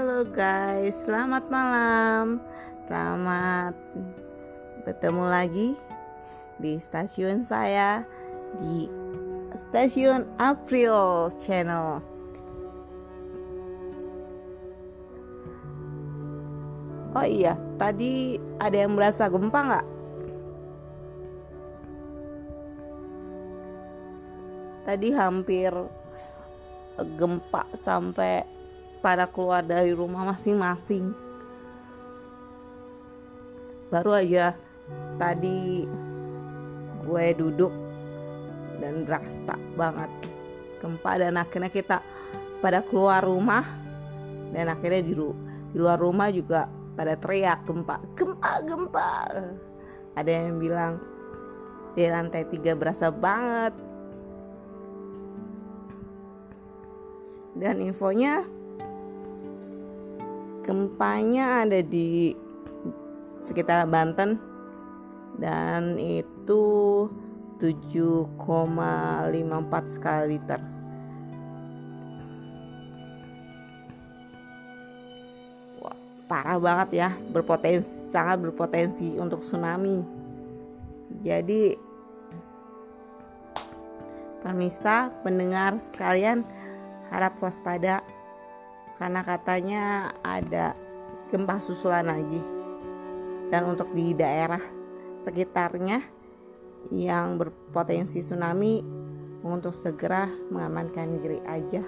Halo guys, selamat malam. Selamat bertemu lagi di stasiun saya di stasiun April Channel. Oh iya, tadi ada yang merasa gempa nggak? Tadi hampir gempa sampai pada keluar dari rumah masing-masing. Baru aja tadi gue duduk dan berasa banget gempa dan akhirnya kita pada keluar rumah. Dan akhirnya di, di luar rumah juga pada teriak gempa gempa gempa. Ada yang bilang di lantai tiga berasa banget. Dan infonya gempanya ada di sekitar Banten. Dan itu 7,54 skala liter. Wah, parah banget ya. Berpotensi sangat berpotensi untuk tsunami. Jadi pemirsa pendengar sekalian harap waspada karena katanya ada gempa susulan lagi. Dan untuk di daerah sekitarnya yang berpotensi tsunami untuk segera mengamankan diri aja.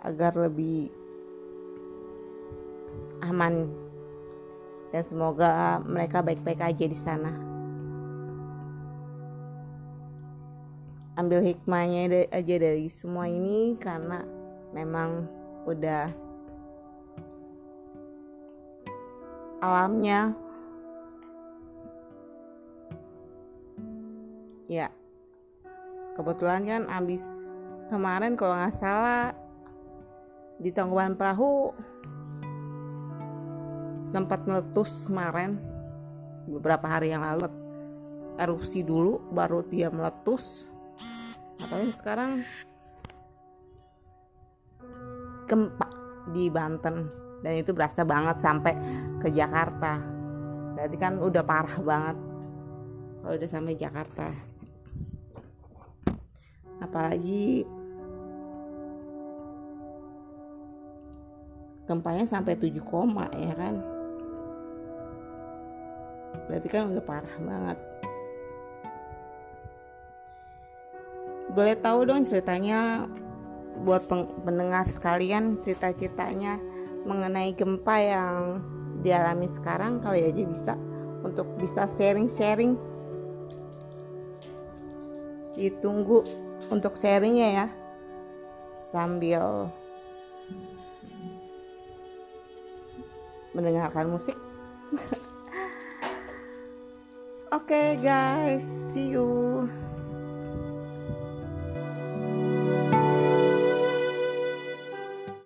Agar lebih aman. Dan semoga mereka baik-baik aja di sana. Ambil hikmahnya aja dari semua ini karena memang udah alamnya. Ya kebetulan kan abis kemarin kalau nggak salah di tangkuban perahu sempat meletus kemarin beberapa hari yang lalu. Erupsi dulu baru dia meletus. Apalagi sekarang gempa di Banten. Dan itu berasa banget sampai ke Jakarta. Berarti kan udah parah banget kalau udah sampai Jakarta. Apalagi gempanya sampai 7 koma ya kan? Berarti kan udah parah banget. Boleh tahu dong ceritanya buat pendengar sekalian cerita-ceritanya mengenai gempa yang dialami sekarang kali aja bisa untuk bisa sharing-sharing. Ditunggu untuk sharingnya ya sambil mendengarkan musik. Oke okay, guys see